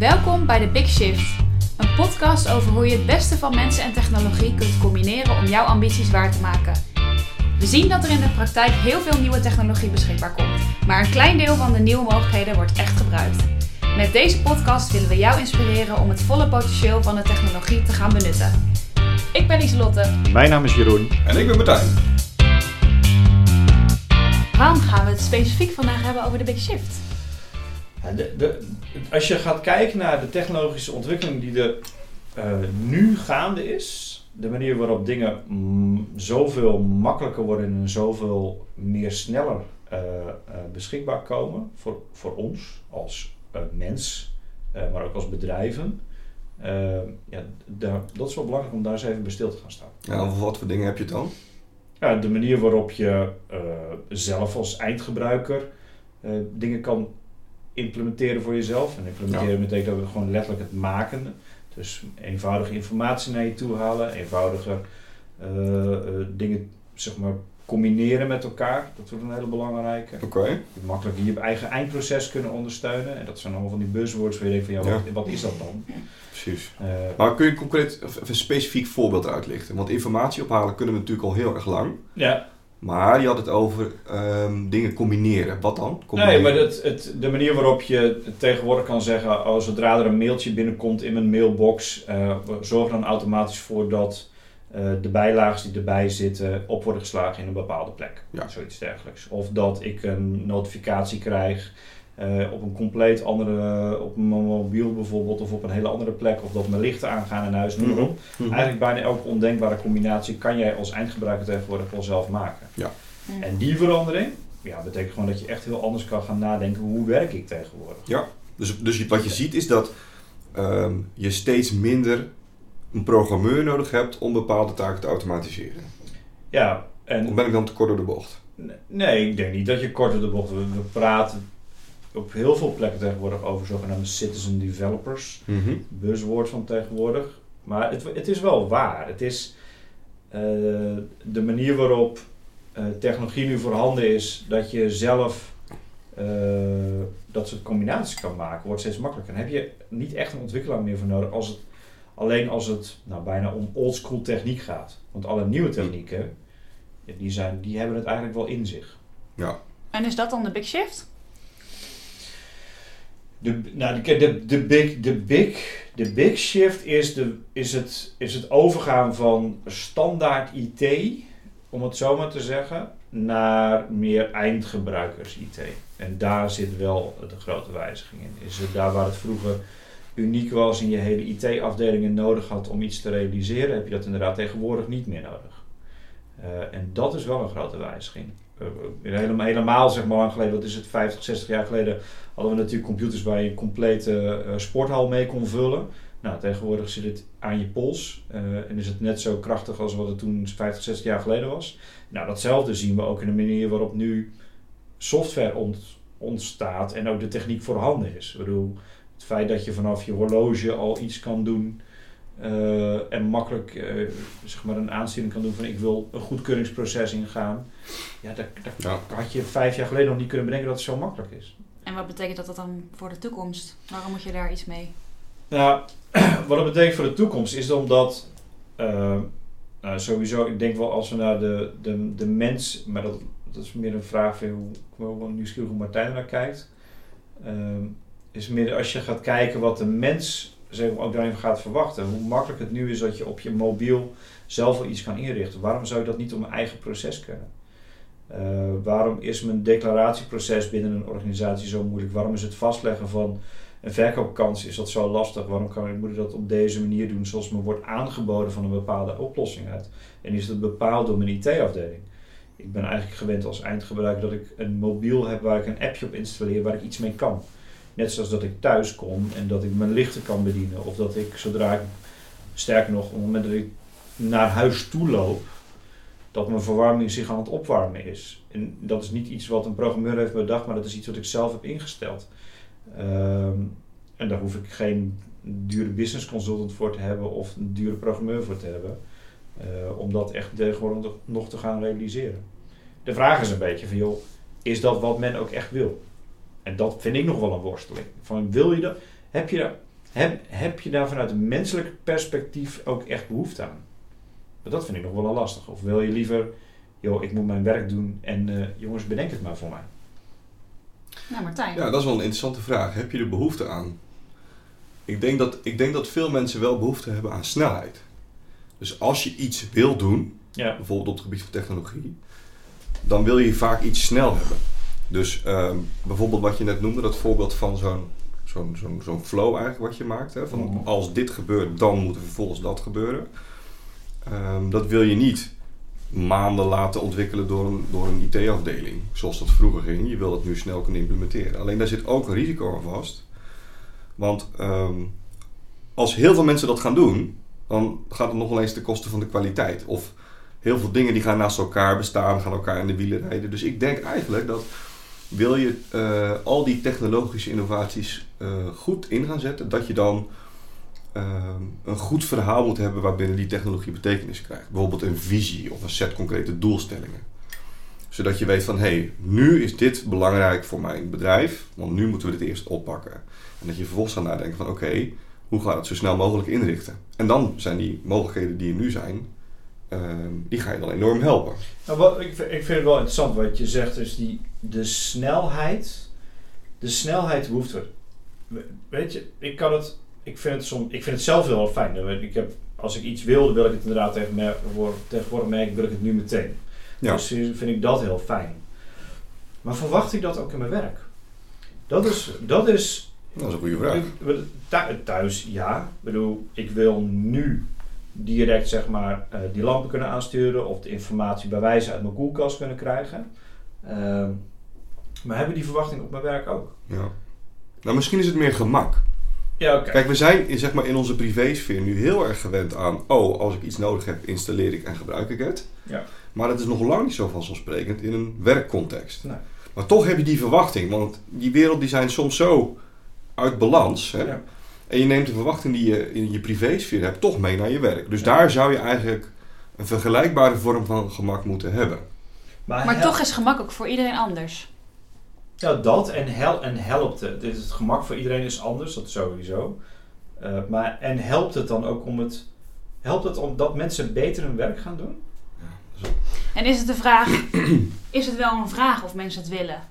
Welkom bij The Big Shift, een podcast over hoe je het beste van mensen en technologie kunt combineren om jouw ambities waar te maken. We zien dat er in de praktijk heel veel nieuwe technologie beschikbaar komt, maar een klein deel van de nieuwe mogelijkheden wordt echt gebruikt. Met deze podcast willen we jou inspireren om het volle potentieel van de technologie te gaan benutten. Ik ben Iselotte. Mijn naam is Jeroen. En ik ben Martijn. Waarom gaan we het specifiek vandaag hebben over de Big Shift? Ja, de, de, als je gaat kijken naar de technologische ontwikkeling die er uh, nu gaande is, de manier waarop dingen mm, zoveel makkelijker worden en zoveel meer sneller uh, uh, beschikbaar komen voor, voor ons als mens, maar ook als bedrijven. ja, daar, dat is wel belangrijk om daar eens even bij stil te gaan staan. Ja, over wat voor dingen heb je het dan? Ja, de manier waarop je zelf als eindgebruiker dingen kan implementeren voor jezelf. En implementeren ja. betekent ook gewoon letterlijk het maken. Dus eenvoudige informatie naar je toe halen, eenvoudiger uh, uh, dingen zeg maar, combineren met elkaar. Dat wordt een hele belangrijke. Oké. Okay. Je makkelijk je eigen eindproces kunnen ondersteunen. En dat zijn allemaal van die buzzwords waar je denkt van ja, wat, wat is dat dan? Precies. Uh, maar kun je concreet een specifiek voorbeeld uitlichten? Want informatie ophalen kunnen we natuurlijk al heel erg lang. Ja. Maar je had het over um, dingen combineren. Wat dan? Combineren. Nee, maar het, het, de manier waarop je tegenwoordig kan zeggen, oh, zodra er een mailtje binnenkomt in mijn mailbox, uh, zorg dan automatisch voor dat uh, de bijlagen die erbij zitten op worden geslagen in een bepaalde plek. Ja. Zoiets dergelijks. Of dat ik een notificatie krijg uh, op een compleet andere, op mijn mobiel bijvoorbeeld, of op een hele andere plek, of dat mijn lichten aangaan in huis, noem mm -hmm. Eigenlijk bijna elke ondenkbare combinatie kan jij als eindgebruiker tegenwoordig wel zelf maken. Ja. Mm. En die verandering, ja, betekent gewoon dat je echt heel anders kan gaan nadenken, hoe werk ik tegenwoordig? Ja, dus, dus wat je ziet is dat um, je steeds minder een programmeur nodig hebt om bepaalde taken te automatiseren. Ja. En of ben ik dan te kort door de bocht? Nee, ik denk niet dat je kort door de bocht... We praten op heel veel plekken tegenwoordig over zogenaamde citizen developers. Mm -hmm. Buzzwoord van tegenwoordig. Maar het, het is wel waar. Het is uh, de manier waarop uh, technologie nu voorhanden is, dat je zelf uh, dat soort combinaties kan maken, wordt steeds makkelijker. Dan heb je niet echt een ontwikkelaar meer voor nodig als het, alleen als het nou, bijna om oldschool techniek gaat. Want alle nieuwe technieken, die, zijn, die hebben het eigenlijk wel in zich. Ja. En is dat dan de big shift? De, nou, de, de, de, big, de, big, de big shift is, de, is, het, is het overgaan van standaard IT, om het zo maar te zeggen, naar meer eindgebruikers IT. En daar zit wel de grote wijziging in. Is het daar waar het vroeger uniek was en je hele IT-afdelingen nodig had om iets te realiseren, heb je dat inderdaad tegenwoordig niet meer nodig. Uh, en dat is wel een grote wijziging. Uh, helemaal, helemaal zeg maar lang geleden, dat is het 50, 60 jaar geleden, hadden we natuurlijk computers waar je een complete uh, sporthal mee kon vullen. Nou, tegenwoordig zit het aan je pols uh, en is het net zo krachtig als wat het toen 50, 60 jaar geleden was. Nou, datzelfde zien we ook in de manier waarop nu software ont, ontstaat en ook de techniek voorhanden is. Ik bedoel, het feit dat je vanaf je horloge al iets kan doen uh, en makkelijk uh, zeg maar een aansturing kan doen van ik wil een goedkeuringsproces ingaan. Ja, dat, dat ja. had je vijf jaar geleden nog niet kunnen bedenken dat het zo makkelijk is. En wat betekent dat, dat dan voor de toekomst? Waarom moet je daar iets mee? Nou, wat dat betekent voor de toekomst is omdat uh, nou, sowieso, ik denk wel als we naar de, de, de mens, maar dat, dat is meer een vraag van hoe, hoe nieuwsgierig hoe Martijn naar kijkt. is meer als je gaat kijken wat de mens zeg maar, ook daarin gaat verwachten. Hoe makkelijk het nu is dat je op je mobiel zelf wel iets kan inrichten. Waarom zou je dat niet op een eigen proces kunnen? Uh, waarom is mijn declaratieproces binnen een organisatie zo moeilijk? Waarom is het vastleggen van een verkoopkans is dat zo lastig? Waarom kan moet ik dat op deze manier doen zoals me wordt aangeboden van een bepaalde oplossing uit? En is het bepaald door mijn IT-afdeling? Ik ben eigenlijk gewend als eindgebruiker dat ik een mobiel heb waar ik een appje op installeer waar ik iets mee kan. Net zoals dat ik thuis kom en dat ik mijn lichten kan bedienen. Of dat ik zodra ik, sterker nog, op het moment dat ik naar huis toe loop, dat mijn verwarming zich aan het opwarmen is. En dat is niet iets wat een programmeur heeft bedacht, maar dat is iets wat ik zelf heb ingesteld. Um, en daar hoef ik geen dure business consultant voor te hebben of een dure programmeur voor te hebben. Uh, om dat echt tegenwoordig nog te gaan realiseren. De vraag is een beetje van joh, is dat wat men ook echt wil? En dat vind ik nog wel een worsteling. Van wil je dat? Heb je daar, heb, heb je daar vanuit een menselijk perspectief ook echt behoefte aan? Maar dat vind ik nog wel lastig. Of wil je liever, joh, ik moet mijn werk doen en eh, jongens, bedenk het maar voor mij. Nou, Martijn. Ja, dat is wel een interessante vraag. Heb je er behoefte aan? Ik denk dat, ik denk dat veel mensen wel behoefte hebben aan snelheid. Dus als je iets wil doen, Ja. bijvoorbeeld op het gebied van technologie, dan wil je vaak iets snel hebben. Dus ehm, bijvoorbeeld wat je net noemde, dat voorbeeld van zo'n zo'n zo'n zo'n flow eigenlijk wat je maakt. Hè? Van Mhm. als dit gebeurt, dan moet er vervolgens dat gebeuren. Ehm, dat wil je niet maanden laten ontwikkelen door een, door een IT-afdeling, zoals dat vroeger ging. Je wil dat nu snel kunnen implementeren. Alleen daar zit ook een risico aan vast. Want ehm, als heel veel mensen dat gaan doen, dan gaat het nog wel eens ten koste van de kwaliteit. Of heel veel dingen die gaan naast elkaar bestaan, gaan elkaar in de wielen rijden. Dus ik denk eigenlijk dat wil je eh, al die technologische innovaties eh, goed in gaan zetten, dat je dan ehm, een goed verhaal moet hebben waarbinnen die technologie betekenis krijgt. Bijvoorbeeld een visie of een set concrete doelstellingen. Zodat je weet van, hé, hey, nu is dit belangrijk voor mijn bedrijf, want nu moeten we dit eerst oppakken. En dat je vervolgens gaat nadenken van, oké, hoe ga je het zo snel mogelijk inrichten? En dan zijn die mogelijkheden die er nu zijn, die ga je dan enorm helpen. Nou, wat, ik, vind- ik vind het wel interessant wat je zegt, dus die, de snelheid, de snelheid behoeft er. We- Weet je, ik kan het, ik vind het, som, ik vind het zelf heel fijn. Ik heb, als ik iets wil, dan wil ik het inderdaad tegen me, voor- tegenwoordig merken, wil ik het nu meteen. Ja. Dus vind ik dat heel fijn. Maar verwacht ik dat ook in mijn werk? Dat is, dat is Dat is een goede vraag. thuis, ja. Ik bedoel, ik wil nu direct zeg maar eh, die lampen kunnen aansturen of de informatie bij wijze uit mijn koelkast kunnen krijgen. Ehm, maar hebben die verwachting op mijn werk ook? Ja. Nou, misschien is het meer gemak. Ja, oké. Kijk, we zijn in, zeg maar, in onze privésfeer nu heel erg gewend aan... oh, als ik iets nodig heb, installeer ik en gebruik ik het. Ja. Maar dat is nog lang niet zo vanzelfsprekend in een werkcontext. Nee. Maar toch heb je die verwachting. Want die wereld die zijn soms zo uit balans. Hè? Ja. En je neemt de verwachting die je in je privésfeer hebt toch mee naar je werk. Dus Ja. daar zou je eigenlijk een vergelijkbare vorm van gemak moeten hebben. Maar hel- toch is gemak ook voor iedereen anders. Ja, dat en, hel en helpt het. Dit is het gemak voor iedereen is anders, dat sowieso. Eh, maar, en helpt het dan ook om het... Helpt het omdat mensen beter hun werk gaan doen? En is het de vraag, is het wel een vraag of mensen het willen?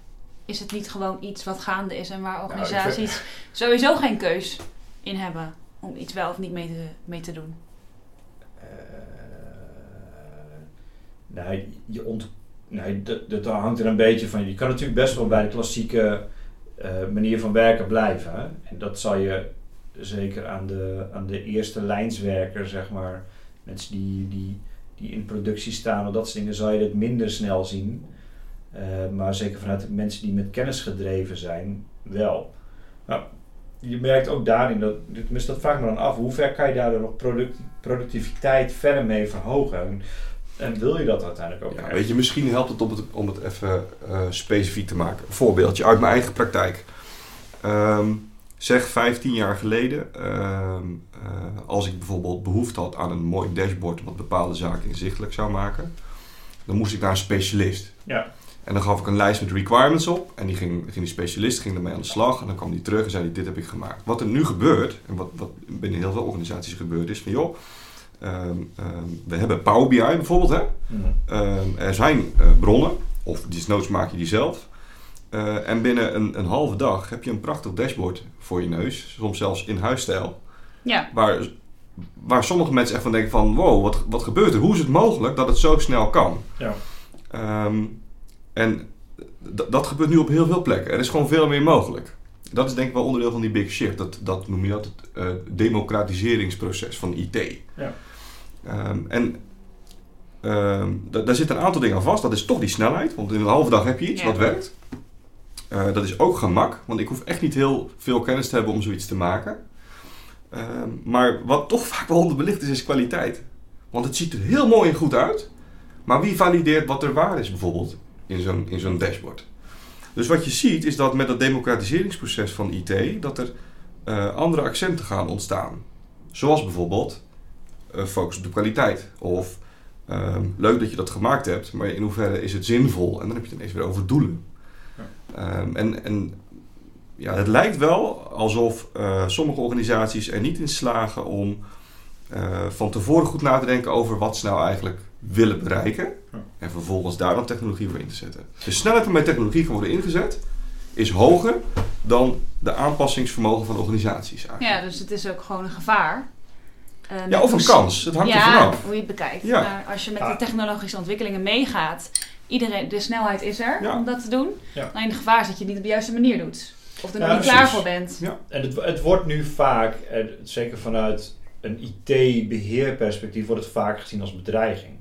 Is het niet gewoon iets wat gaande is en waar organisaties sowieso geen keus in hebben om iets wel of niet mee te, mee te doen? Nee, je ont, nee dat, dat hangt er een beetje van. Je kan natuurlijk best wel bij de klassieke eh, manier van werken blijven. En dat zal je zeker aan de, aan de eerste lijnswerker, zeg maar, mensen die, die, die in productie staan of dat soort dingen, zal je het minder snel zien. Eh, maar zeker vanuit mensen die met kennis gedreven zijn, wel. Nou, je merkt ook daarin, dat, tenminste dat vraag ik me dan af, hoe ver kan je daar nog product, productiviteit verder mee verhogen? En, en wil je dat uiteindelijk ook? Ja, echt? weet je, misschien helpt het om het, om het even eh, specifiek te maken. Een voorbeeldje uit mijn eigen praktijk. Ehm, zeg 15 jaar geleden, ehm, eh, als ik bijvoorbeeld behoefte had aan een mooi dashboard wat bepaalde zaken inzichtelijk zou maken, dan moest ik naar een specialist. Ja. En dan gaf ik een lijst met requirements op en die ging, ging die specialist ging ermee aan de slag en dan kwam die terug en zei hij, dit heb ik gemaakt. Wat er nu gebeurt, en wat, wat binnen heel veel organisaties gebeurt, is van joh, ehm, ehm, we hebben Power BI bijvoorbeeld, hè? Mhm. Ehm, er zijn eh, bronnen, of desnoods maak je die zelf. Eh, en binnen een, een halve dag heb je een prachtig dashboard voor je neus, soms zelfs in huisstijl. Ja, Waar, waar sommige mensen echt van denken van, wow, wat, wat gebeurt er? Hoe is het mogelijk dat het zo snel kan? Ja. Ehm, en dat gebeurt nu op heel veel plekken. Er is gewoon veel meer mogelijk. Dat is denk ik wel onderdeel van die big shift. Dat, dat noem je dat het eh, democratiseringsproces van IT. Ja. Ehm, en ehm, da- daar zitten een aantal dingen aan vast. Dat is toch die snelheid. Want in een halve dag heb je iets Ja. wat werkt. Eh, dat is ook gemak. Want ik hoef echt niet heel veel kennis te hebben om zoiets te maken. Ehm, maar wat toch vaak wel onderbelicht is, is kwaliteit. Want het ziet er heel mooi en goed uit. Maar wie valideert wat er waar is bijvoorbeeld in zo'n, in zo'n dashboard? Dus wat je ziet is dat met dat democratiseringsproces van IT... dat er eh, andere accenten gaan ontstaan. Zoals bijvoorbeeld eh, focus op de kwaliteit. Of ehm, leuk dat je dat gemaakt hebt, maar in hoeverre is het zinvol? En dan heb je het ineens weer over doelen. Ja. Ehm, en, en ja, het lijkt wel alsof eh, sommige organisaties er niet in slagen om van tevoren goed na te denken over wat ze nou eigenlijk willen bereiken. En vervolgens daar dan technologie voor in te zetten. De snelheid waarmee technologie kan worden ingezet is hoger dan de aanpassingsvermogen van organisaties. Eigenlijk. Ja, dus het is ook gewoon een gevaar. Eh, Ja, of een hoe- kans. Het hangt er ja, vanaf. hoe je het bekijkt. Ja. Maar als je met Ja. de technologische ontwikkelingen meegaat, iedereen, de snelheid is er Ja. om dat te doen. Ja. Alleen de gevaar is dat je het niet op de juiste manier doet. Of er nog niet klaar voor bent. En het, het wordt nu vaak, zeker vanuit een IT-beheerperspectief, wordt het vaak gezien als bedreiging.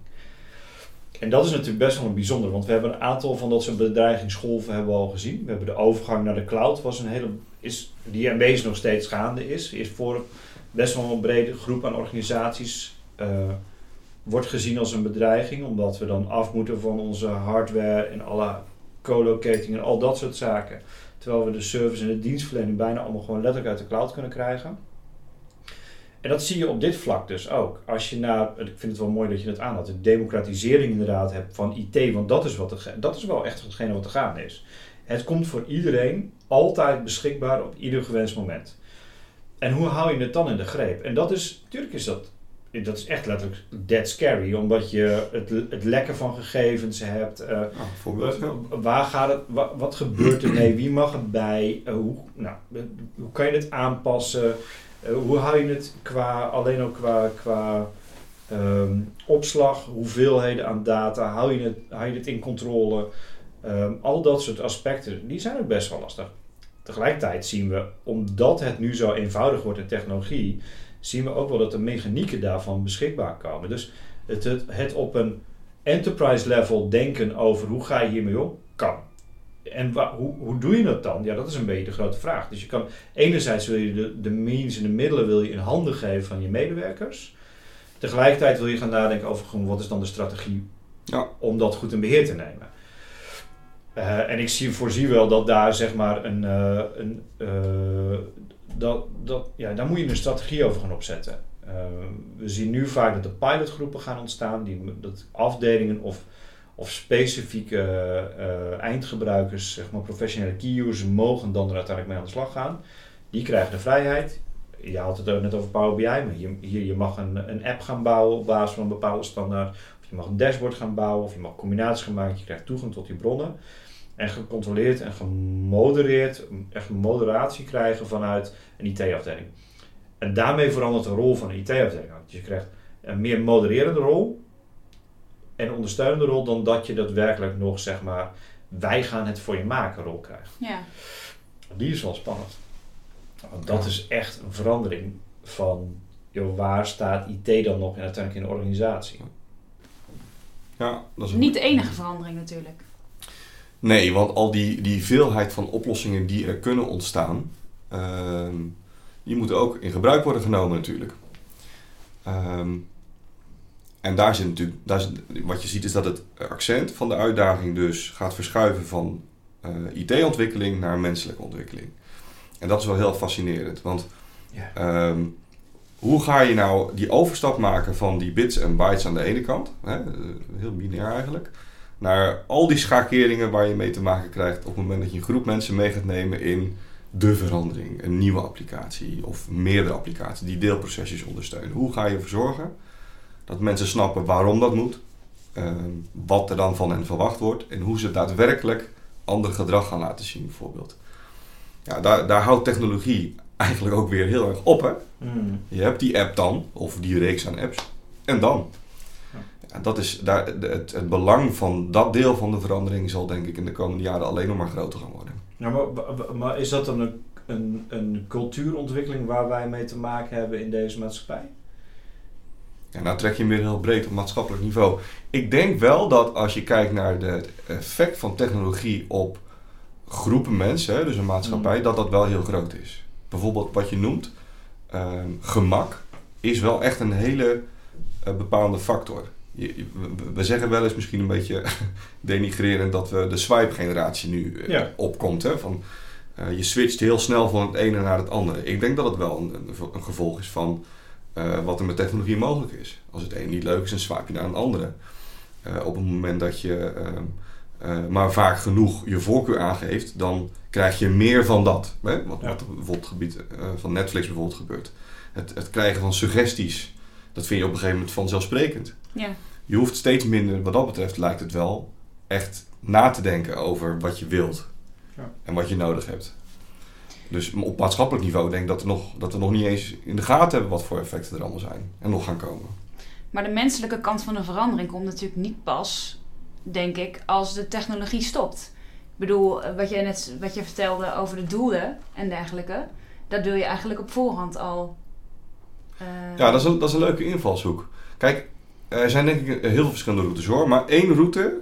En dat is natuurlijk best wel een bijzonder, want we hebben een aantal van dat soort bedreigingsgolven hebben we al gezien. We hebben de overgang naar de cloud, was een hele, is, die beetje nog steeds gaande is. Is voor best wel een brede groep aan organisaties eh, wordt gezien als een bedreiging, omdat we dan af moeten van onze hardware en alle co-locating en al dat soort zaken. Terwijl we de service en de dienstverlening bijna allemaal gewoon letterlijk uit de cloud kunnen krijgen. En dat zie je op dit vlak dus ook. Als je naar, ik vind het wel mooi dat je het aanhaalt, de democratisering inderdaad hebt van IT, want dat is, wat er, dat is wel echt hetgene wat er gaande is. Het komt voor iedereen altijd beschikbaar op ieder gewenst moment. En hoe hou je het dan in de greep? En dat is, natuurlijk is dat, dat is echt letterlijk dead scary, omdat je het, het lekken van gegevens hebt. Wa- Waar gaat het, wa- wat gebeurt er mee? Wie mag erbij? Eh, hoe, nou, eh, hoe kan je het aanpassen? Eh, hoe hou je het qua, alleen ook qua, qua ehm, opslag, hoeveelheden aan data? Hou je het, hou je het in controle? Ehm, al dat soort aspecten, die zijn ook best wel lastig. Tegelijkertijd zien we, omdat het nu zo eenvoudig wordt in technologie, zien we ook wel dat de mechanieken daarvan beschikbaar komen. Dus het, het, het op een enterprise level denken over hoe ga je hiermee om, kan. En wa- hoe, hoe doe je dat dan? Ja, dat is een beetje de grote vraag. Dus je kan, enerzijds wil je de, de means en de middelen wil je in handen geven van je medewerkers. Tegelijkertijd wil je gaan nadenken over gewoon, wat is dan de strategie Ja. om dat goed in beheer te nemen. Eh, en ik zie, voorzie wel dat daar zeg maar een, eh, een eh, dat, dat, ja, daar moet je een strategie over gaan opzetten. We zien nu vaak dat de pilotgroepen gaan ontstaan, die, dat afdelingen of, of specifieke eh, eindgebruikers, zeg maar professionele key users, mogen dan er uiteindelijk mee aan de slag gaan. Die krijgen de vrijheid. Je had het ook net over Power BI, maar hier, hier je mag een, een app gaan bouwen op basis van een bepaalde standaard. Of je mag een dashboard gaan bouwen, of je mag combinaties gaan maken. Je krijgt toegang tot die bronnen. En gecontroleerd en gemodereerd, echt moderatie krijgen vanuit een IT-afdeling. En daarmee verandert de rol van een IT-afdeling. Dus je krijgt een meer modererende rol en ondersteunende rol dan dat je daadwerkelijk nog, zeg maar, wij gaan het voor je maken rol krijgt. Ja. Die is wel spannend. Want dat is echt een verandering van, joh, waar staat IT dan nog en uiteindelijk in de organisatie? Ja, dat is een Niet de enige verandering natuurlijk. Nee, want al die, die veelheid van oplossingen die er kunnen ontstaan, ehm, die moeten ook in gebruik worden genomen natuurlijk. Ehm, en daar zit natuurlijk, daar zit, wat je ziet is dat het accent van de uitdaging dus gaat verschuiven van eh, IT-ontwikkeling naar menselijke ontwikkeling. En dat is wel heel fascinerend, want Ja. Ehm, hoe ga je nou die overstap maken van die bits en bytes aan de ene kant, hè, eh, heel binair eigenlijk, naar al die schakeringen waar je mee te maken krijgt op het moment dat je een groep mensen mee gaat nemen in de verandering, een nieuwe applicatie of meerdere applicaties die deelprocesjes ondersteunen. Hoe ga je ervoor zorgen dat mensen snappen waarom dat moet, ehm, wat er dan van hen verwacht wordt en hoe ze daadwerkelijk ander gedrag gaan laten zien bijvoorbeeld. Ja, daar, daar houdt technologie eigenlijk ook weer heel erg op. Hè? Hmm. Je hebt die app dan, of die reeks aan apps, en dan. Ja. Dat is, daar, het, het belang van dat deel van de verandering zal denk ik in de komende jaren alleen nog maar groter gaan worden. Ja, maar, maar- maar is dat dan een, een, een cultuurontwikkeling waar wij mee te maken hebben in deze maatschappij? Nou trek je hem weer heel breed op maatschappelijk niveau. Ik denk wel dat als je kijkt naar de- het effect van technologie op groepen mensen, dus een maatschappij, Mm. dat dat wel heel groot is. Bijvoorbeeld wat je noemt, ehm, gemak is wel echt een hele eh, bepaalde factor. Je- je- we- zeggen wel eens misschien een beetje denigrerend dat we de swipe-generatie nu eh, Ja. opkomt. Hè? Van, eh, je switcht heel snel van het ene naar het andere. Ik denk dat het wel een, een, een gevolg is van eh, wat er met technologie mogelijk is. Als het een niet leuk is, dan swipe je naar een andere. Eh, op het moment dat je ehm, eh, maar vaak genoeg je voorkeur aangeeft, dan krijg je meer van dat. Hè? Wat, Ja. wat op bijvoorbeeld het gebied eh, van Netflix bijvoorbeeld gebeurt. Het, het krijgen van suggesties, dat vind je op een gegeven moment vanzelfsprekend. Ja. Je hoeft steeds minder, wat dat betreft lijkt het wel, echt na te denken over wat je wilt. Ja. En wat je nodig hebt. Dus op maatschappelijk niveau denk ik dat, er nog, dat we nog niet eens in de gaten hebben wat voor effecten er allemaal zijn. En nog gaan komen. Maar de menselijke kant van de verandering komt natuurlijk niet pas, denk ik, als de technologie stopt. Ik bedoel, eh, wat jij net wat je vertelde over de doelen en dergelijke, dat wil je eigenlijk op voorhand al. eh, Ja, dat is een, dat is een leuke invalshoek. Kijk, er zijn denk ik heel veel verschillende routes hoor. Maar één route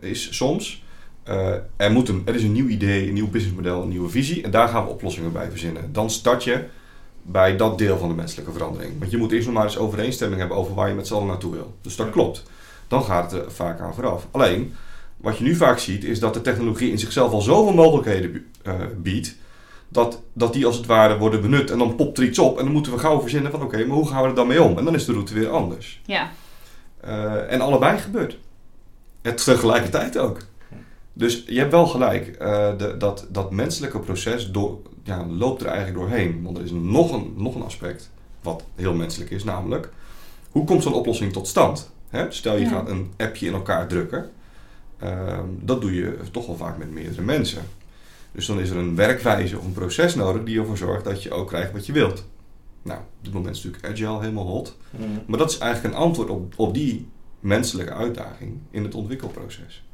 is soms... eh, er, moet een, er is een nieuw idee, een nieuw businessmodel, een nieuwe visie. En daar gaan we oplossingen bij verzinnen. Dan start je bij dat deel van de menselijke verandering. Want je moet eerst nog maar eens overeenstemming hebben over waar je met z'n allen naartoe wil. Dus dat klopt. Dan gaat het er vaak aan vooraf. Alleen, wat je nu vaak ziet, is dat de technologie in zichzelf al zoveel mogelijkheden eh, biedt. Dat, dat die als het ware worden benut en dan popt er iets op. En dan moeten we gauw verzinnen van oké, maar hoe gaan we er dan mee om? En dan is de route weer anders. Ja, Eh, en allebei gebeurt. Het tegelijkertijd ook. Dus je hebt wel gelijk. eh, de, dat, dat menselijke proces door, ja, loopt er eigenlijk doorheen. Want er is nog een, nog een aspect wat heel menselijk is, namelijk... Hoe komt zo'n oplossing tot stand? Hè? Stel je Ja. gaat een appje in elkaar drukken. Ehm, dat doe je toch wel vaak met meerdere mensen. Dus dan is er een werkwijze of een proces nodig die ervoor zorgt dat je ook krijgt wat je wilt. Nou, op dit moment is natuurlijk agile helemaal hot. Maar dat is eigenlijk een antwoord op, op die menselijke uitdaging in het ontwikkelproces.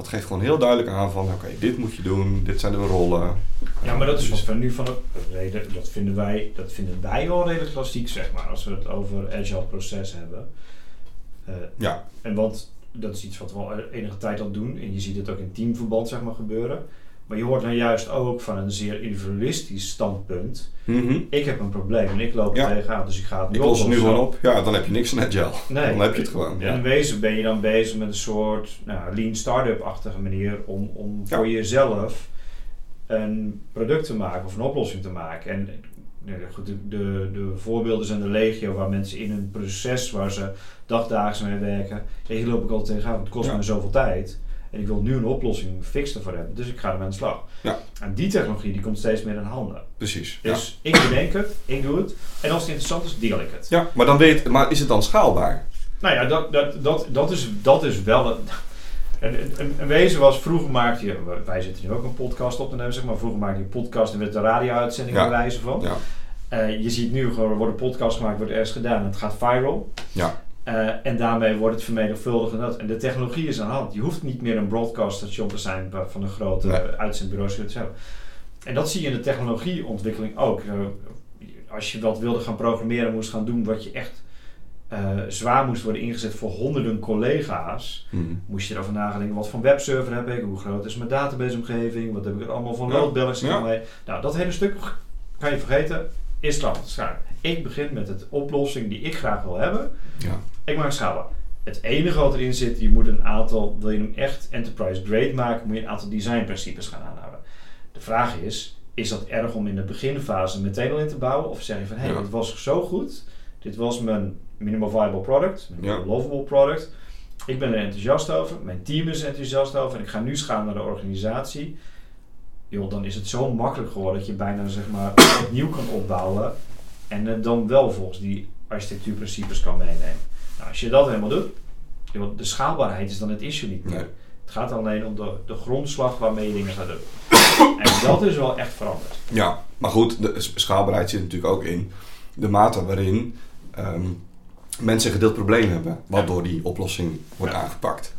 Dat geeft gewoon heel duidelijk aan van, oké, dit moet je doen, dit zijn de rollen. Ja, maar dat is dus van nu van de reden, dat vinden wij, dat vinden wij wel redelijk klassiek, zeg maar, als we het over agile proces hebben. Eh, Ja, en want dat is iets wat we al enige tijd al doen en je ziet het ook in teamverband, zeg maar, gebeuren. Maar je hoort nou juist ook van een zeer individualistisch standpunt. Mhm. Ik heb een probleem en ik loop er Ja. tegenaan, dus ik ga het nu ik los het nu gewoon op. Ja, dan heb je niks aan agile. Nee. Dan heb je het gewoon. Ja. in wezen ben je dan bezig met een soort nou, lean startup-achtige manier om, om Ja. voor jezelf een product te maken of een oplossing te maken. En goed, de, de, de voorbeelden zijn de legio waar mensen in een proces waar ze dagdagelijks mee werken. Hier loop ik altijd tegenaan, want het kost me zoveel tijd. En ik wil nu een oplossing fix ervoor hebben, dus ik ga ermee aan de slag. Ja. En die technologie die komt steeds meer in handen. Precies. Ja. Dus ik bedenk het, ik doe het. En als het interessant is, deel ik het. ja, maar dan weet maar is het dan schaalbaar? Nou ja, dat, dat, dat, dat, is, dat is wel een, een, een, een wezen was, vroeger maakte je, wij zitten nu ook een podcast op te nemen, zeg maar, vroeger maakte je een podcast en werd een radio-uitzending Ja. wijze van. Ja. Eh, je ziet nu gewoon, er wordt een podcast gemaakt, wordt ergens gedaan en het gaat viral. Ja. Eh, en daarmee wordt het vermenigvuldigd en dat. En de technologie is aan de hand. Je hoeft niet meer een broadcaststation te zijn van de grote Nee. uitzendbureaus. hebben. En dat zie je in de technologieontwikkeling ook. Eh, als je wat wilde gaan programmeren, moest gaan doen wat je echt eh, zwaar moest worden ingezet voor honderden collega's. Mhm. Moest je erover nadenken, wat voor webserver heb ik? Hoe groot is mijn databaseomgeving? Wat heb ik er allemaal van Ja. load balancing Ja. mee? Nou, dat hele stuk kan je vergeten, is klaar. Schaar. Ik begin met de oplossing die ik graag wil hebben. Ja. Ik maak schalen. Het enige wat erin zit, je moet een aantal, wil je hem echt enterprise grade maken, moet je een aantal designprincipes gaan aanhouden. De vraag is, is dat erg om in de beginfase meteen al in te bouwen? Of zeg je van, hé, hey, Ja. dit was zo goed, dit was mijn minimal viable product, minimal Ja. lovable product. Ik ben er enthousiast over, mijn team is er enthousiast over en ik ga nu schalen naar de organisatie. Joh, dan is het zo makkelijk geworden dat je bijna zeg maar opnieuw kan opbouwen en het dan wel volgens die architectuurprincipes kan meenemen. Nou, als je dat helemaal doet, de schaalbaarheid is dan het issue niet meer. Nee. Het gaat alleen om de, de grondslag waarmee je dingen gaat doen. en dat is wel echt veranderd. Ja, maar goed, de schaalbaarheid zit natuurlijk ook in de mate waarin ehm, mensen een gedeeld probleem hebben, waardoor die oplossing wordt Ja. aangepakt.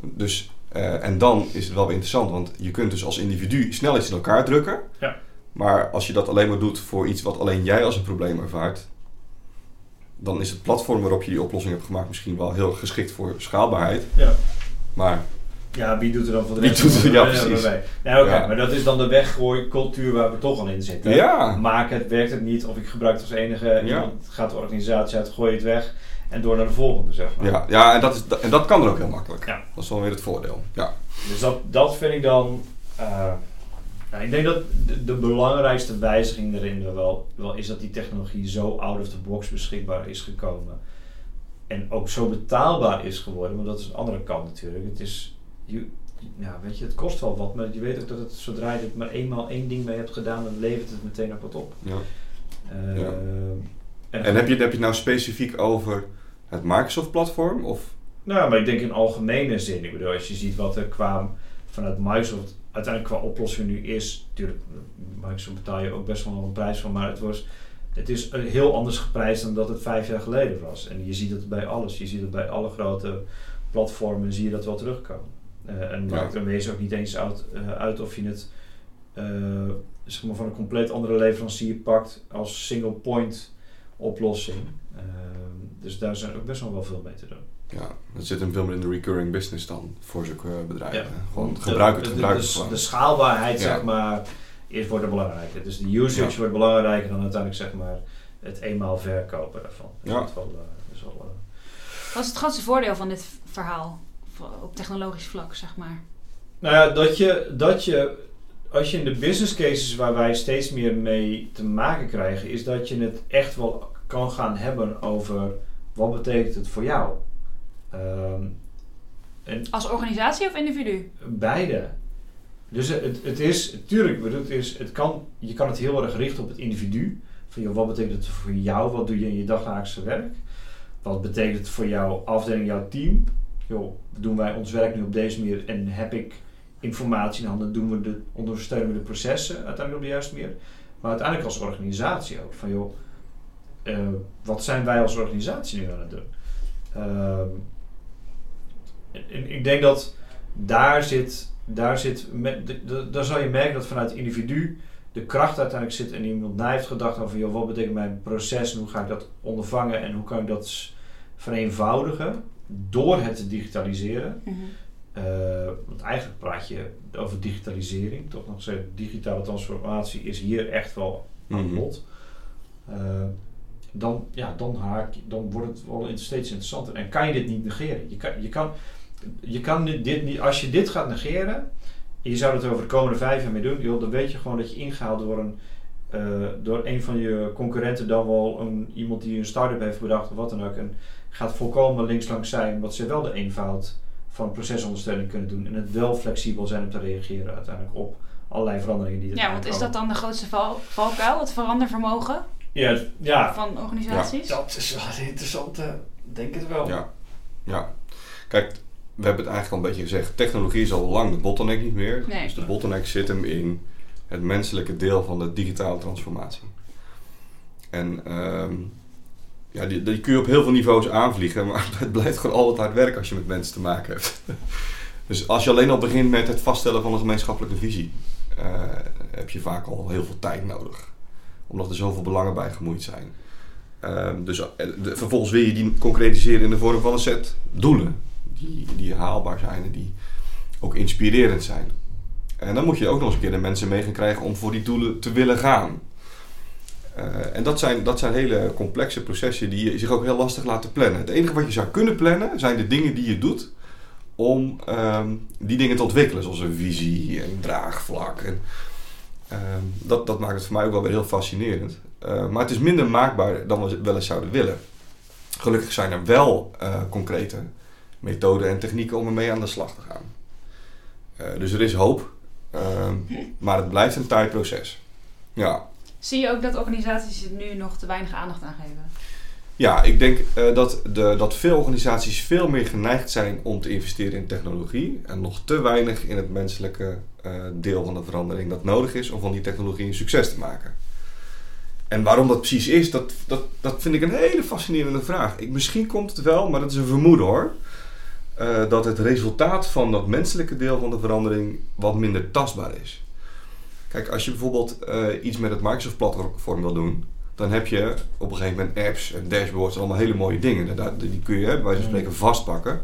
Dus, eh, en dan is het wel weer interessant, want je kunt dus als individu snel iets in elkaar drukken, Ja. Maar als je dat alleen maar doet voor iets wat alleen jij als een probleem ervaart, dan is het platform waarop je die oplossing hebt gemaakt misschien wel heel geschikt voor schaalbaarheid, Ja. maar Ja, wie doet er dan voor de Wie rest? doet er- ja, precies. nee. Ja, Ja. maar dat is dan de weggooicultuur waar we toch al in zitten. ja, Maak het, werkt het niet, of ik gebruik het als enige, iemand gaat de organisatie uit, gooi het weg en door naar de volgende, zeg maar. ja, ja en, dat is, en dat kan er ook heel makkelijk. Ja. Dat is wel weer het voordeel. Ja. Dus dat, dat vind ik dan. eh, nou, ik denk dat de, de belangrijkste wijziging erin wel, wel is dat die technologie zo out of the box beschikbaar is gekomen. En ook zo betaalbaar is geworden, want dat is een andere kant natuurlijk. Het is, je, ja, weet je, het kost wel wat, maar je weet ook dat het zodra je er maar eenmaal één ding mee hebt gedaan, dan levert het meteen ook wat op. Ja. Eh, Ja. En, En heb je, heb je het nou specifiek over het Microsoft-platform? Of? Nou, maar ik denk in algemene zin. Ik bedoel, als je ziet wat er qua vanuit Microsoft uiteindelijk qua oplossing nu is. Natuurlijk, Microsoft betaal je ook best wel een prijs van, maar het was. Het is heel anders geprijsd dan dat het vijf jaar geleden was. En je ziet het bij alles. Je ziet het bij alle grote platformen, zie je dat wel terugkomen. Eh, en Ja. maakt er wees ook niet eens uit, eh, uit of je het eh, zeg maar van een compleet andere leverancier pakt als single point oplossing. Eh, dus daar zijn ook best wel wel veel mee te doen. Ja, dat zit hem veel meer in de recurring business dan voor zulke bedrijven. Ja. Gewoon De- gebruik het, de, gebruik de, het de schaalbaarheid, Ja. zeg maar, is wordt er belangrijker. Dus de usage Ja. wordt belangrijker dan uiteindelijk, zeg maar, het eenmaal verkopen daarvan. Dus Ja. Dat is wel, eh, dat is wel, eh, Wat is het grootste voordeel van dit verhaal op technologisch vlak, zeg maar? Nou ja, dat je, dat je, als je in de business cases waar wij steeds meer mee te maken krijgen, is dat je het echt wel kan gaan hebben over wat betekent het voor jou. Ehm, en Als organisatie of individu? Beide. Dus het, het is, tuurlijk, het is, het kan, je kan het heel erg richten op het individu. Van, joh, wat betekent het voor jou? Wat doe je in je dagelijkse werk? Wat betekent het voor jouw afdeling, jouw team? Joh, doen wij ons werk nu op deze manier en heb ik informatie in handen? Doen we de, ondersteunen we de processen uiteindelijk op de juiste manier? Maar uiteindelijk als organisatie ook. Van joh, eh, wat zijn wij als organisatie nu aan het doen? Ehm, en- ik denk dat daar zit, daar zit, met, de, de- daar zal je merken dat vanuit het individu de kracht uiteindelijk zit en iemand na heeft gedacht over, joh, wat betekent mijn proces en hoe ga ik dat ondervangen en hoe kan ik dat vereenvoudigen door het te digitaliseren. Eh, want eigenlijk praat je over digitalisering, toch nog steeds digitale transformatie is hier echt wel aan Mhm. bod. Eh, dan, ja, dan, haak, dan wordt het wel steeds interessanter. En kan je dit niet negeren? Je kan, je kan, je kan dit dit niet, als je dit gaat negeren, en je zou het over de komende vijf jaar mee doen, joh, dan weet je gewoon dat je ingehaald door een, eh, door een van je concurrenten, dan wel een, iemand die een start-up heeft bedacht of wat dan ook. En gaat volkomen linkslangs zijn, omdat ze wel de eenvoud van procesondersteuning kunnen doen. En het wel flexibel zijn om te reageren uiteindelijk op allerlei veranderingen die er Ja, want is dat dan de grootste val, valkuil, het verandervermogen Ja, ja, van organisaties? dat is wel een interessante, denk het wel. Ja. ja. Kijk, we hebben het eigenlijk al een beetje gezegd. Technologie is al lang de bottleneck niet meer. Nee. Dus de bottleneck zit hem in het menselijke deel van de digitale transformatie. En ehm, ja, die, die kun je op heel veel niveaus aanvliegen, maar het blijft gewoon altijd hard werk als je met mensen te maken hebt. Dus als je alleen al begint met het vaststellen van een gemeenschappelijke visie, eh, heb je vaak al heel veel tijd nodig. Omdat er zoveel belangen bij gemoeid zijn. Ehm, dus eh, de- vervolgens wil je die concretiseren in de vorm van een set doelen. Die, die haalbaar zijn en die ook inspirerend zijn. En dan moet je ook nog eens een keer de mensen mee gaan krijgen om voor die doelen te willen gaan. Eh, en dat zijn, dat zijn hele complexe processen die je zich ook heel lastig laten plannen. Het enige wat je zou kunnen plannen zijn de dingen die je doet om ehm, die dingen te ontwikkelen. Zoals een visie en draagvlak. En, ehm, dat, dat maakt het voor mij ook wel weer heel fascinerend. Eh, maar het is minder maakbaar dan we wel eens zouden willen. Gelukkig zijn er wel eh, concrete methoden en technieken om ermee aan de slag te gaan. Eh, dus er is hoop, ehm, maar het blijft een taai proces. Ja, Zie je ook dat organisaties er nu nog te weinig aandacht aan geven? ja ik denk eh, dat, de, dat veel organisaties veel meer geneigd zijn om te investeren in technologie en nog te weinig in het menselijke eh, deel van de verandering dat nodig is om van die technologie een succes te maken. En waarom dat precies is, dat, dat, dat vind ik een hele fascinerende vraag. Ik, misschien komt het wel, maar dat is een vermoeden hoor. Eh, dat het resultaat van dat menselijke deel van de verandering wat minder tastbaar is. Kijk, als je bijvoorbeeld eh, iets met het Microsoft-platform wil doen, dan heb je op een gegeven moment apps en dashboards allemaal hele mooie dingen. Dat- Die kun je bij wijze van spreken vastpakken.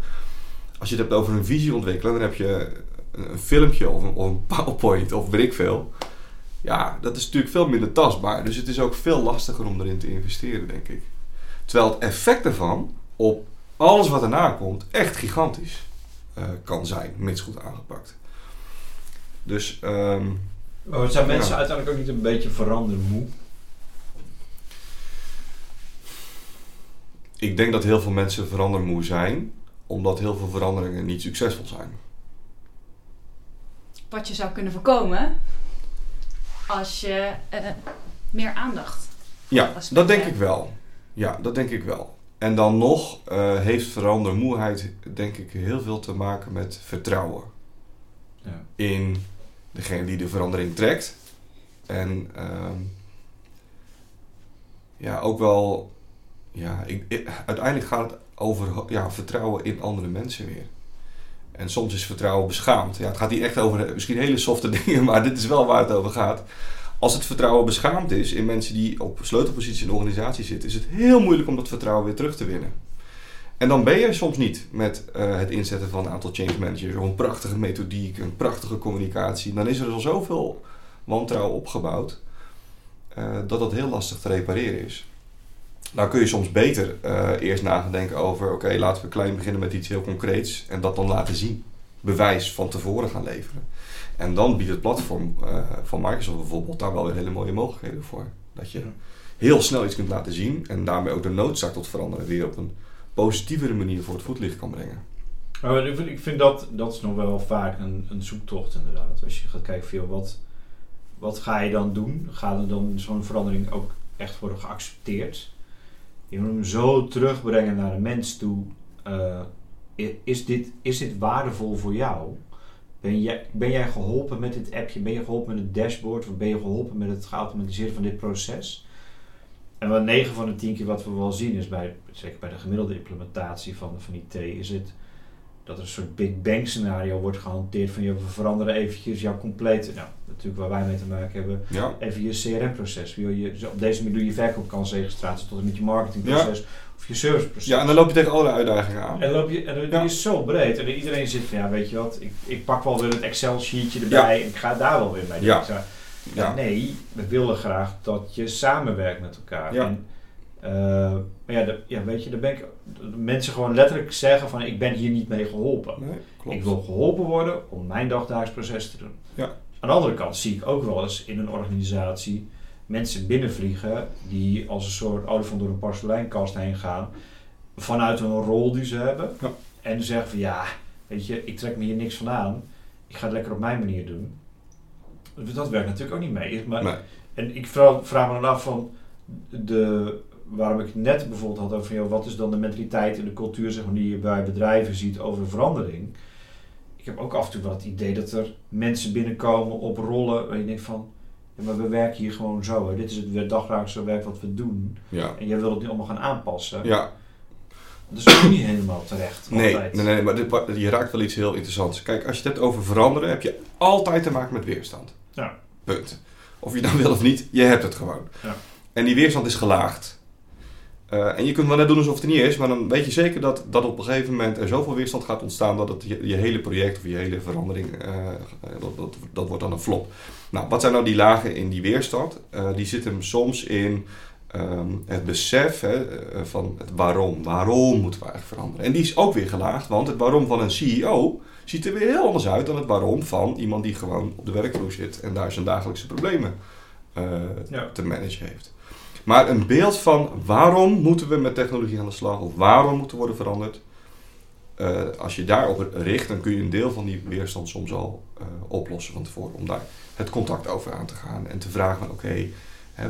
Als je het hebt over een visie ontwikkelen, dan heb je een, een filmpje of een, of een PowerPoint of weet ik veel. Ja, dat is natuurlijk veel minder tastbaar. Dus het is ook veel lastiger om erin te investeren, denk ik. Terwijl het effect ervan op alles wat erna komt echt gigantisch eh, kan zijn, mits goed aangepakt. Dus ehm, Maar zijn mensen Ja. uiteindelijk ook niet een beetje verandermoe? ik denk dat heel veel mensen verandermoe zijn, omdat heel veel veranderingen niet succesvol zijn. wat je zou kunnen voorkomen als je eh, meer aandacht. Ja, dat denk ik wel. Ja, dat denk ik wel. En dan nog eh, heeft verandermoeheid denk ik heel veel te maken met vertrouwen Ja. in degene die de verandering trekt. En ehm, ja, ook wel, ja, ik, ik- uiteindelijk gaat het over ja, vertrouwen in andere mensen weer. En soms is vertrouwen beschaamd. Ja, het gaat hier echt over misschien hele softe dingen, maar dit is wel waar het over gaat. Als het vertrouwen beschaamd is in mensen die op sleutelpositie in de organisatie zitten, is het heel moeilijk om dat vertrouwen weer terug te winnen. En dan ben je soms niet met eh, het inzetten van een aantal change managers, of een prachtige methodiek, een prachtige communicatie. Dan is er al zoveel wantrouwen opgebouwd eh, dat dat heel lastig te repareren is. Nou kun je soms beter eh, eerst nadenken over, oké, laten we klein beginnen met iets heel concreets en dat dan laten zien. Bewijs van tevoren gaan leveren. En dan biedt het platform eh, van Microsoft bijvoorbeeld daar wel weer hele mooie mogelijkheden voor. Dat je heel snel iets kunt laten zien en daarmee ook de noodzaak tot veranderen weer op een positievere manier voor het voetlicht kan brengen. Maar ik vind, ik vind dat, dat is nog wel vaak een, een zoektocht inderdaad. Als je gaat kijken van, wat, wat ga je dan doen? Gaat er dan zo'n verandering ook echt worden geaccepteerd? Je moet hem zo terugbrengen naar de mens toe. Eh, is, dit, is dit waardevol voor jou? Ben jij, ben jij geholpen met dit appje? Ben je geholpen met het dashboard? Of ben je geholpen met het geautomatiseerd van dit proces? En wat 9 van de 10 keer wat we wel zien is bij, zeker bij de gemiddelde implementatie van, van IT, is het dat er een soort Big Bang scenario wordt gehanteerd van je we veranderen eventjes jouw complete, nou natuurlijk waar wij mee te maken hebben, Ja, even je CRM-proces. Je, je, op deze manier doe je verkoopkansregistratie tot en met je marketingproces of je serviceproces. ja en dan loop je tegen allerlei uitdagingen aan. En dan loop je, en Ja. die is zo breed. En iedereen zit van, ja, weet je wat, ik, ik pak wel weer het Excel-sheetje erbij en ik ga daar wel weer mee. Ja. Ja. Nee, we willen graag dat je samenwerkt met elkaar. Ja. En, eh, maar ja, de, ja, weet je, dan ben ik, de mensen gewoon letterlijk zeggen van, ik ben hier niet mee geholpen. Nee, klopt. Ik wil geholpen worden om mijn dagdagelijks proces te doen. Ja. Aan de andere kant zie ik ook wel eens in een organisatie mensen binnenvliegen die als een soort olifant door een porseleinkast heen gaan vanuit een rol die ze hebben. Ja. En zeggen van ja, weet je, ik trek me hier niks van aan. Ik ga het lekker op mijn manier doen. Dat werkt natuurlijk ook niet mee. Maar, Nee. En ik vraag, vraag me dan af van de, waarom ik net bijvoorbeeld had over joh, wat is dan de mentaliteit en de cultuur zeg maar, die je bij bedrijven ziet over verandering. Ik heb ook af en toe wel het idee dat er mensen binnenkomen op rollen waar je denkt van ja, maar we werken hier gewoon zo. Hè. Dit is het dagelijkse werk wat we doen. Ja. En jij wil het niet allemaal gaan aanpassen. Ja, Dat is ook niet helemaal terecht. nee, nee, nee, maar dit, je raakt wel iets heel interessants. Kijk, als je het hebt over veranderen, heb je altijd te maken met weerstand. Ja. Punt. Of je nou wil of niet, je hebt het gewoon. Ja. En die weerstand is gelaagd. Eh, en je kunt wel net doen alsof het er niet is, maar dan weet je zeker dat, dat op een gegeven moment er zoveel weerstand gaat ontstaan dat het je, je hele project of je hele verandering, eh, dat, dat, dat wordt dan een flop. Nou, wat zijn nou die lagen in die weerstand? Die zitten hem soms in ehm, het besef hè, van het waarom. Waarom moeten we eigenlijk veranderen? En die is ook weer gelaagd, want het waarom van een CEO ziet er weer heel anders uit dan het waarom van iemand die gewoon op de werkvloer zit en daar zijn dagelijkse problemen Ja. te managen heeft. Maar een beeld van waarom moeten we met technologie aan de slag of waarom moet er worden veranderd. eh, als je daarop richt, dan kun je een deel van die weerstand soms al eh, oplossen van tevoren. Om daar het contact over aan te gaan en te vragen van oké,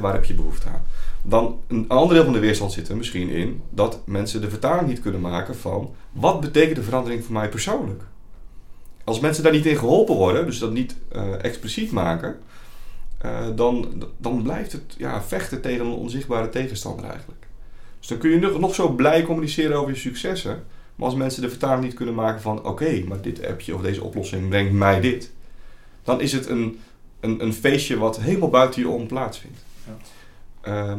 waar heb je behoefte aan? Dan een ander deel van de weerstand zit er misschien in dat mensen de vertaling niet kunnen maken van wat betekent de verandering voor mij persoonlijk? Als mensen daar niet in geholpen worden, dus dat niet eh, expliciet maken, dan, dan blijft het ja, vechten tegen een onzichtbare tegenstander eigenlijk. Dus dan kun je nog, nog zo blij communiceren over je successen, maar als mensen de vertaling niet kunnen maken van oké, maar dit appje of deze oplossing brengt mij dit, dan is het een, een, een feestje wat helemaal buiten je om plaatsvindt. Ja. Ehm,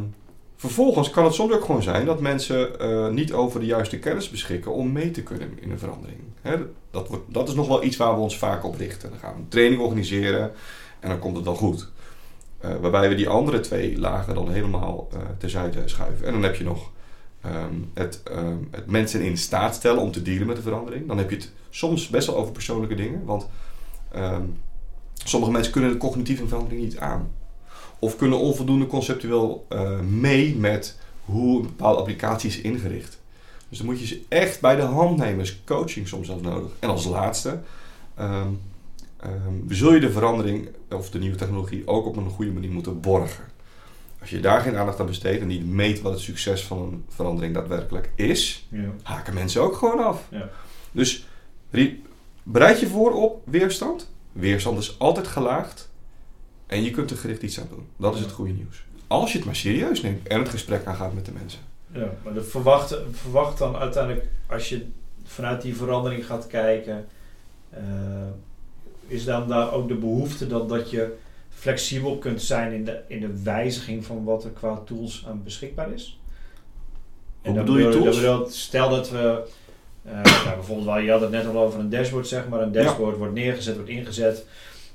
vervolgens kan het soms ook gewoon zijn dat mensen eh, niet over de juiste kennis beschikken om mee te kunnen in een verandering. Hè, dat, wordt, dat is nog wel iets waar we ons vaak op richten. Dan gaan we een training organiseren en dan komt het wel goed. Eh, waarbij we die andere twee lagen dan helemaal eh terzijde schuiven. En dan heb je nog ehm, het, ehm, het mensen in staat stellen om te dealen met de verandering. Dan heb je het soms best wel over persoonlijke dingen. Want ehm, sommige mensen kunnen de cognitieve verandering niet aan. Of kunnen onvoldoende conceptueel eh, mee met hoe een bepaalde applicatie is ingericht. Dus dan moet je ze echt bij de hand nemen. Is coaching soms zelfs nodig. En als laatste, um, zul je de verandering of de nieuwe technologie ook op een goede manier moeten borgen. Als je daar geen aandacht aan besteedt en niet meet wat het succes van een verandering daadwerkelijk is, ja. haken mensen ook gewoon af. Ja. Dus bereid je voor op weerstand. Weerstand is altijd gelaagd en je kunt er gericht iets aan doen. Dat is het goede nieuws. Als je het maar serieus neemt en het gesprek aangaat met de mensen. Ja, maar de verwacht, verwacht dan uiteindelijk, als je vanuit die verandering gaat kijken, uh, is dan daar ook de behoefte dat, dat je flexibel kunt zijn in de, in de wijziging van wat er qua tools aan beschikbaar is? En Hoe bedoel je tools? Dat stel dat we, uh, nou, bijvoorbeeld, je had het net al over een dashboard, zeg maar. Een dashboard wordt neergezet, wordt ingezet.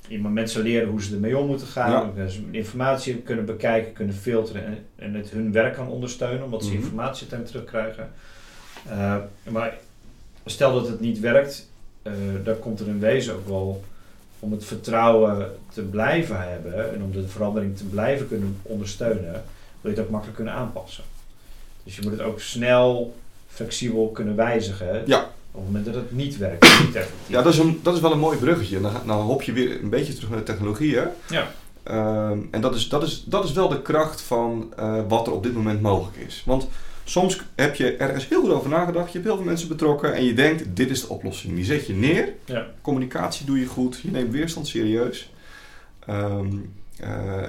Iemand mensen leren hoe ze ermee om moeten gaan. Ja. Informatie kunnen bekijken, kunnen filteren en, en het hun werk kan ondersteunen, omdat ze mm -hmm. informatie terugkrijgen. Uh, maar stel dat het niet werkt, uh, dan komt er in wezen ook wel om het vertrouwen te blijven hebben en om de verandering te blijven kunnen ondersteunen, wil je het ook makkelijk kunnen aanpassen. Dus je moet het ook snel, flexibel kunnen wijzigen. Ja. Op het moment dat het niet werkt, niet effectief. Ja, dat is, een, dat is wel een mooi bruggetje. Dan, dan hop je weer een beetje terug naar de technologie. Hè? Ja. Ehm, en dat is, dat, is, dat is wel de kracht van uh, wat er op dit moment mogelijk is. Want Soms heb je ergens heel goed over nagedacht, je hebt heel veel mensen betrokken en je denkt, dit is de oplossing. Die zet je neer, ja. communicatie doe je goed, je neemt weerstand serieus. Um,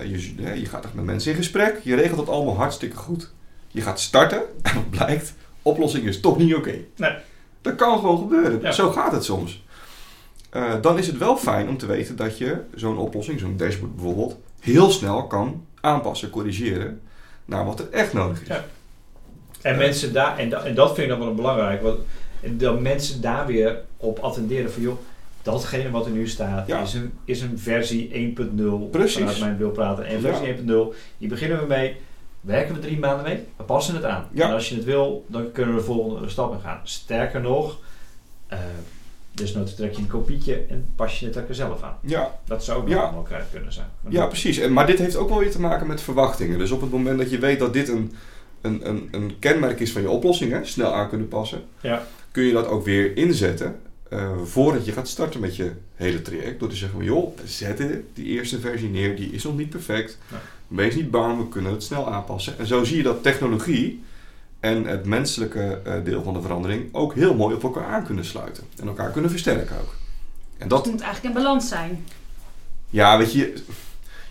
je, je, gaat echt met mensen in gesprek, je regelt het allemaal hartstikke goed. Je gaat starten en wat blijkt, oplossing is toch niet oké. Nee. Dat kan gewoon gebeuren, zo gaat het soms. Uh, dan is het wel fijn om te weten dat je zo'n oplossing, zo'n dashboard bijvoorbeeld, heel snel kan aanpassen, corrigeren naar wat er echt nodig is. Ja. En mensen daar, en, en dat vind ik dan wel belangrijk, want dat mensen daar weer op attenderen van joh, datgene wat er nu staat is, een, is een versie 1.0 vanuit mijn wil praten. En versie 1.0, hier beginnen we mee. Werken we drie maanden mee, we passen het aan. En als je het wil, dan kunnen we de volgende stap in gaan. Sterker nog, uh, desnoods trek je een kopietje en pas je het er zelf aan. Ja. Dat zou ook ja. nog wel kunnen zijn. ja, precies. En, maar dit heeft ook wel weer te maken met verwachtingen. Dus op het moment dat je weet dat dit een een, een, een kenmerk is van je oplossingen, snel aan kunnen passen, ja. kun je dat ook weer inzetten uh, voordat je gaat starten met je hele traject. Door te zeggen van joh, zetten die eerste versie neer, die is nog niet perfect. Ja. Wees niet bang, we kunnen het snel aanpassen. En zo zie je dat technologie en het menselijke uh, deel van de verandering ook heel mooi op elkaar aan kunnen sluiten. En elkaar kunnen versterken ook. En dat, dus het moet eigenlijk in balans zijn. Ja, weet je,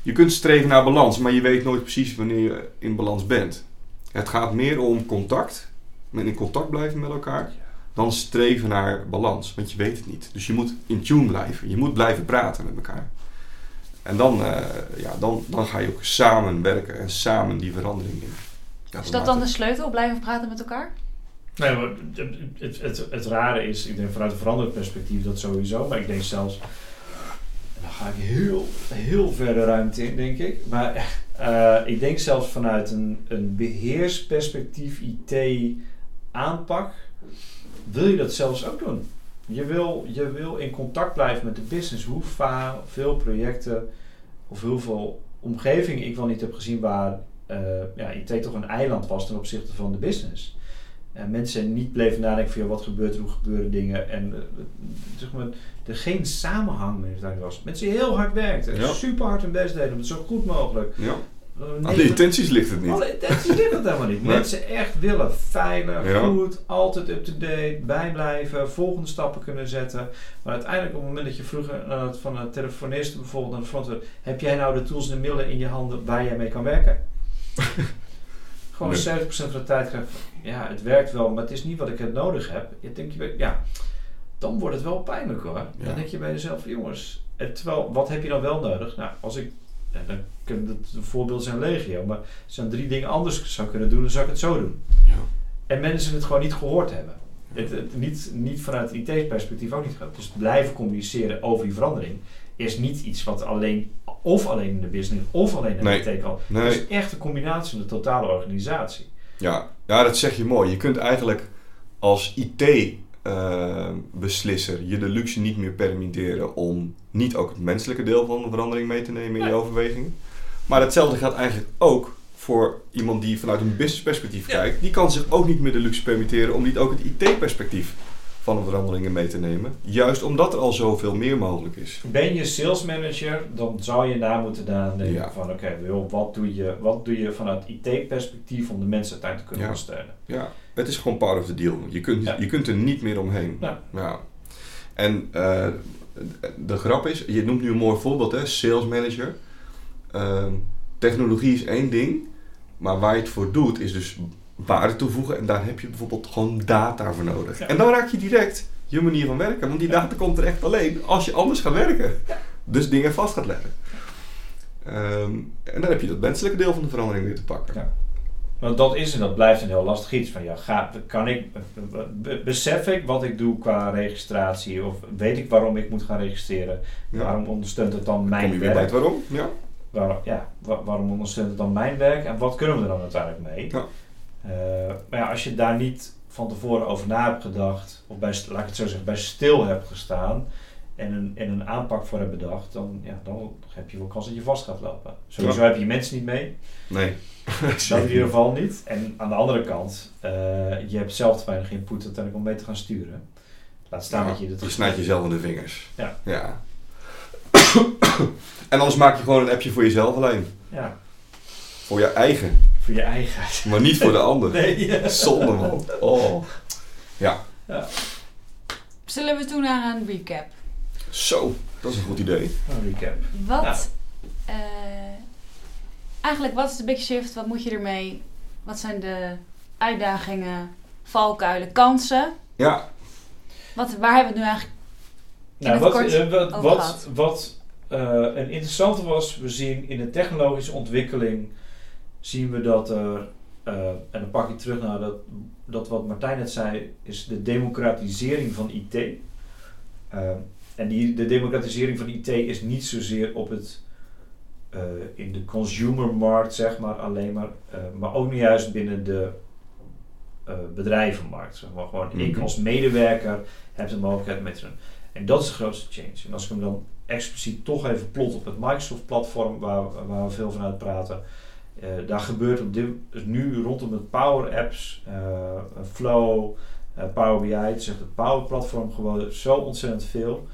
je kunt streven naar balans, maar je weet nooit precies wanneer je in balans bent. Het gaat meer om contact, met in contact blijven met elkaar, dan streven naar balans. Want je weet het niet. Dus je moet in tune blijven. Je moet blijven praten met elkaar. En dan, uh, ja, dan, dan ga je ook samen werken en samen die verandering in. Ja, is dat dan de sleutel, blijven praten met elkaar? Nee, maar het, het, het, rare is, ik denk vanuit een veranderend perspectief dat sowieso, maar ik denk zelfs, dan ga ik heel, heel verder ruimte in, denk ik. Maar uh, ik denk zelfs vanuit een, een beheersperspectief IT-aanpak wil je dat zelfs ook doen. Je wil, je wil in contact blijven met de business. Hoe veel projecten of hoeveel omgevingen ik wel niet heb gezien waar uh, ja, IT toch een eiland was ten opzichte van de business. En mensen niet bleven nadenken van ja, wat gebeurt er, hoe gebeuren dingen. En uh, zeg maar, er geen samenhang meer was. Mensen heel hard werkten, super hard hun best deden om het zo goed mogelijk. Ja. Uh, Aan de intenties ligt het niet. Alle intenties ligt het helemaal niet. Mensen echt willen veilig, goed, altijd up-to-date, bijblijven, volgende stappen kunnen zetten. Maar uiteindelijk op het moment dat je vroeger uh, van een telefonist bijvoorbeeld naar de front heb jij nou de tools en de middelen in je handen waar jij mee kan werken? Gewoon nee. 70% van de tijd krijg ja, het werkt wel, maar het is niet wat ik het nodig heb. Je denkt, je, ja, dan wordt het wel pijnlijk hoor. Dan denk je bij jezelf, jongens, terwijl, wat heb je dan wel nodig? Nou, als ik, dan kunnen het voorbeeld zijn legio, maar als ik drie dingen anders zou kunnen doen, dan zou ik het zo doen. Ja. En mensen het gewoon niet gehoord hebben. Het, het, niet, niet vanuit IT-perspectief ook niet gaat. Dus blijven communiceren over die verandering is niet iets wat alleen of alleen in de business of alleen in de nee. IT kan. Nee. Het is echt een combinatie van de totale organisatie. Ja, ja, dat zeg je mooi. Je kunt eigenlijk als IT uh, beslisser je de luxe niet meer permitteren om niet ook het menselijke deel van de verandering mee te nemen in je overwegingen. Maar hetzelfde geldt eigenlijk ook voor iemand die vanuit een business perspectief kijkt. Die kan zich ook niet meer de luxe permitteren om niet ook het IT-perspectief van de veranderingen mee te nemen. Juist omdat er al zoveel meer mogelijk is. Ben je sales manager, dan zou je na moeten nadenken Ja. van oké, Wil, wat, doe je, wat doe je vanuit IT-perspectief om de mensen uiteindelijk te kunnen Ja. ondersteunen? Ja, het is gewoon part of the deal. Je kunt, Ja. je kunt er niet meer omheen. Ja. Ja. En eh, de grap is, je noemt nu een mooi voorbeeld, hè, sales manager. Ehm, technologie is één ding, maar waar je het voor doet is dus waarde toevoegen. En daar heb je bijvoorbeeld gewoon data voor nodig. Ja. En dan raak je direct je manier van werken. Want die data komt er echt alleen als je anders gaat werken. Dus dingen vast gaat leggen. Ehm, en dan heb je dat menselijke deel van de verandering weer te pakken. Ja. Want dat is en dat blijft een heel lastig iets. Van ja, ga, kan ik, be- besef ik wat ik doe qua registratie? Of weet ik waarom ik moet gaan registreren? Ja. Waarom ondersteunt het dan Kom mijn je weer bij werk? het waarom? Ja. Waarom, ja, wa- waarom ondersteunt het dan mijn werk? En wat kunnen we er dan uiteindelijk mee? Ja. Eh, maar ja, als je daar niet van tevoren over na hebt gedacht, of bij, laat ik het zo zeggen, bij stil hebt gestaan en een, en een aanpak voor hebt bedacht, dan, ja, dan heb je wel kans dat je vast gaat lopen. Sowieso heb je mensen niet mee. Nee. Dat in ieder geval niet. En aan de andere kant, eh, je hebt zelf te weinig input uiteindelijk om mee te gaan sturen. Laat staan Ja, dat je het je snijdt jezelf in de vingers. Ja. ja. en anders maak je gewoon een appje voor jezelf alleen. Ja, Voor je eigen. Voor je eigen. Maar niet voor de ander. Nee, ja. Zonde man. Oh. Ja. Zullen we toe naar een recap? Zo. Dat is een goed idee. Een recap. Wat, eh, eigenlijk, wat is de big shift? Wat moet je ermee? Wat zijn de uitdagingen, valkuilen, kansen? Ja. Wat, waar hebben we het nu eigenlijk Nou, het wat, kort eh, wat, over wat, gehad. wat eh, een interessante was, we zien in de technologische ontwikkeling, zien we dat er, eh, en dan pak ik terug naar dat, dat wat Martijn net zei, is de democratisering van IT. Eh, en die, de democratisering van IT is niet zozeer op het, eh, in de consumermarkt, zeg maar, alleen maar, maar ook niet juist binnen de bedrijvenmarkt. Zeg maar. Gewoon ik Mhm. als medewerker heb de mogelijkheid met een. En dat is de grootste change. En als ik hem dan expliciet toch even plot op het Microsoft-platform, waar, waar we veel van uit praten. Eh, daar gebeurt op dit, nu rondom het Power Apps, eh, Flow, eh, Power BI, het zegt het Power Platform gewoon zo ontzettend veel.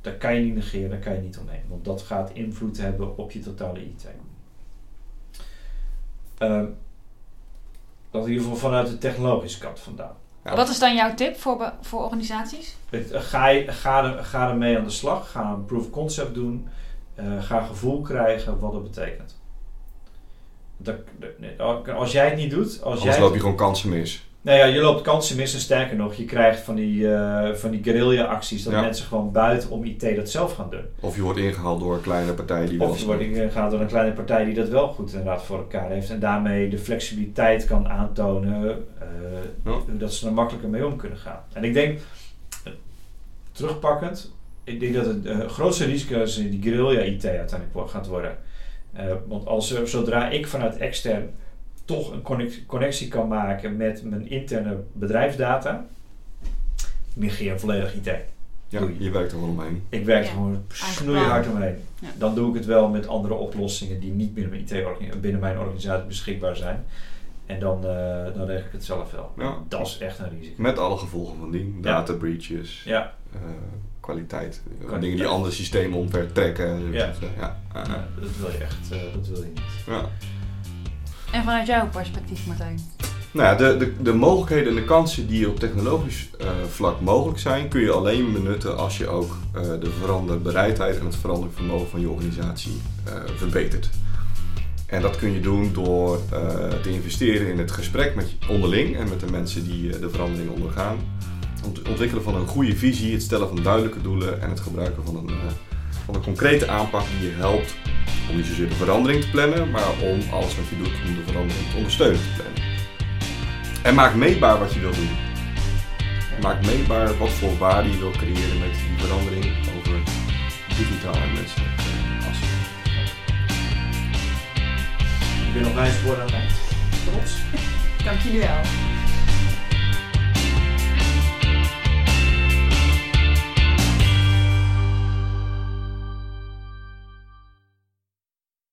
Daar kan je niet negeren, daar kan je niet omheen. Want dat gaat invloed hebben op je totale IT. Ehm, dat in ieder geval vanuit de technologische kant vandaan. Ja. Wat is dan jouw tip voor, voor organisaties? Het, ga, je, ga, er, ga ermee aan de slag. Ga een proof of concept doen. Ga gevoel krijgen wat het betekent. Dat, als jij het niet doet, als Anders jij loop je gewoon kansen mis. Nou ja, je loopt kansen mis en sterker nog, je krijgt van die, eh, van die guerrilla-acties dat Ja. mensen gewoon buiten om IT dat zelf gaan doen. Of je wordt ingehaald door een kleine partij die Of je wordt ingehaald door een kleine partij die dat wel goed inderdaad voor elkaar heeft en daarmee de flexibiliteit kan aantonen Ja. dat ze er makkelijker mee om kunnen gaan. En ik denk, terugpakkend, ik denk dat het eh, grootste risico is die guerrilla-IT uiteindelijk gaat worden. Eh, want als, er- zodra ik vanuit extern toch een connect- connectie kan maken met mijn interne bedrijfsdata, negeer volledig IT. Ja, Doei. je werkt er wel omheen. Ik werk er gewoon snoeihard omheen. Ja. Dan doe ik het wel met andere oplossingen die niet binnen mijn, IT binnen mijn organisatie beschikbaar zijn. En dan, eh, dan regel ik het zelf wel. Ja. Dat is echt een risico. Met alle gevolgen van die. Ja. Data breaches, Ja, eh, kwaliteit. Kwaliteit. Dingen die andere systemen omver trekken. Ja. ja. ja. dat wil je echt eh, dat wil je niet. ja. En vanuit jouw perspectief, Martijn? Nou ja, de, de, de mogelijkheden en de kansen die op technologisch eh, vlak mogelijk zijn, kun je alleen benutten als je ook eh, de veranderbereidheid en het verandervermogen van je organisatie eh, verbetert. En dat kun je doen door eh, te investeren in het gesprek met je onderling en met de mensen die eh, de verandering ondergaan. Het ontwikkelen van een goede visie, het stellen van duidelijke doelen en het gebruiken van een, eh, van een concrete aanpak die je helpt om niet zozeer de verandering te plannen, maar om alles wat je doet om de verandering te ondersteunen te plannen. En maak meetbaar wat je wil doen. Maak meetbaar wat voor waarde je wil creëren met die verandering over digitaal en menselijk as. Ik ben nog wijs geworden aan mij. Trots. Dank jullie wel.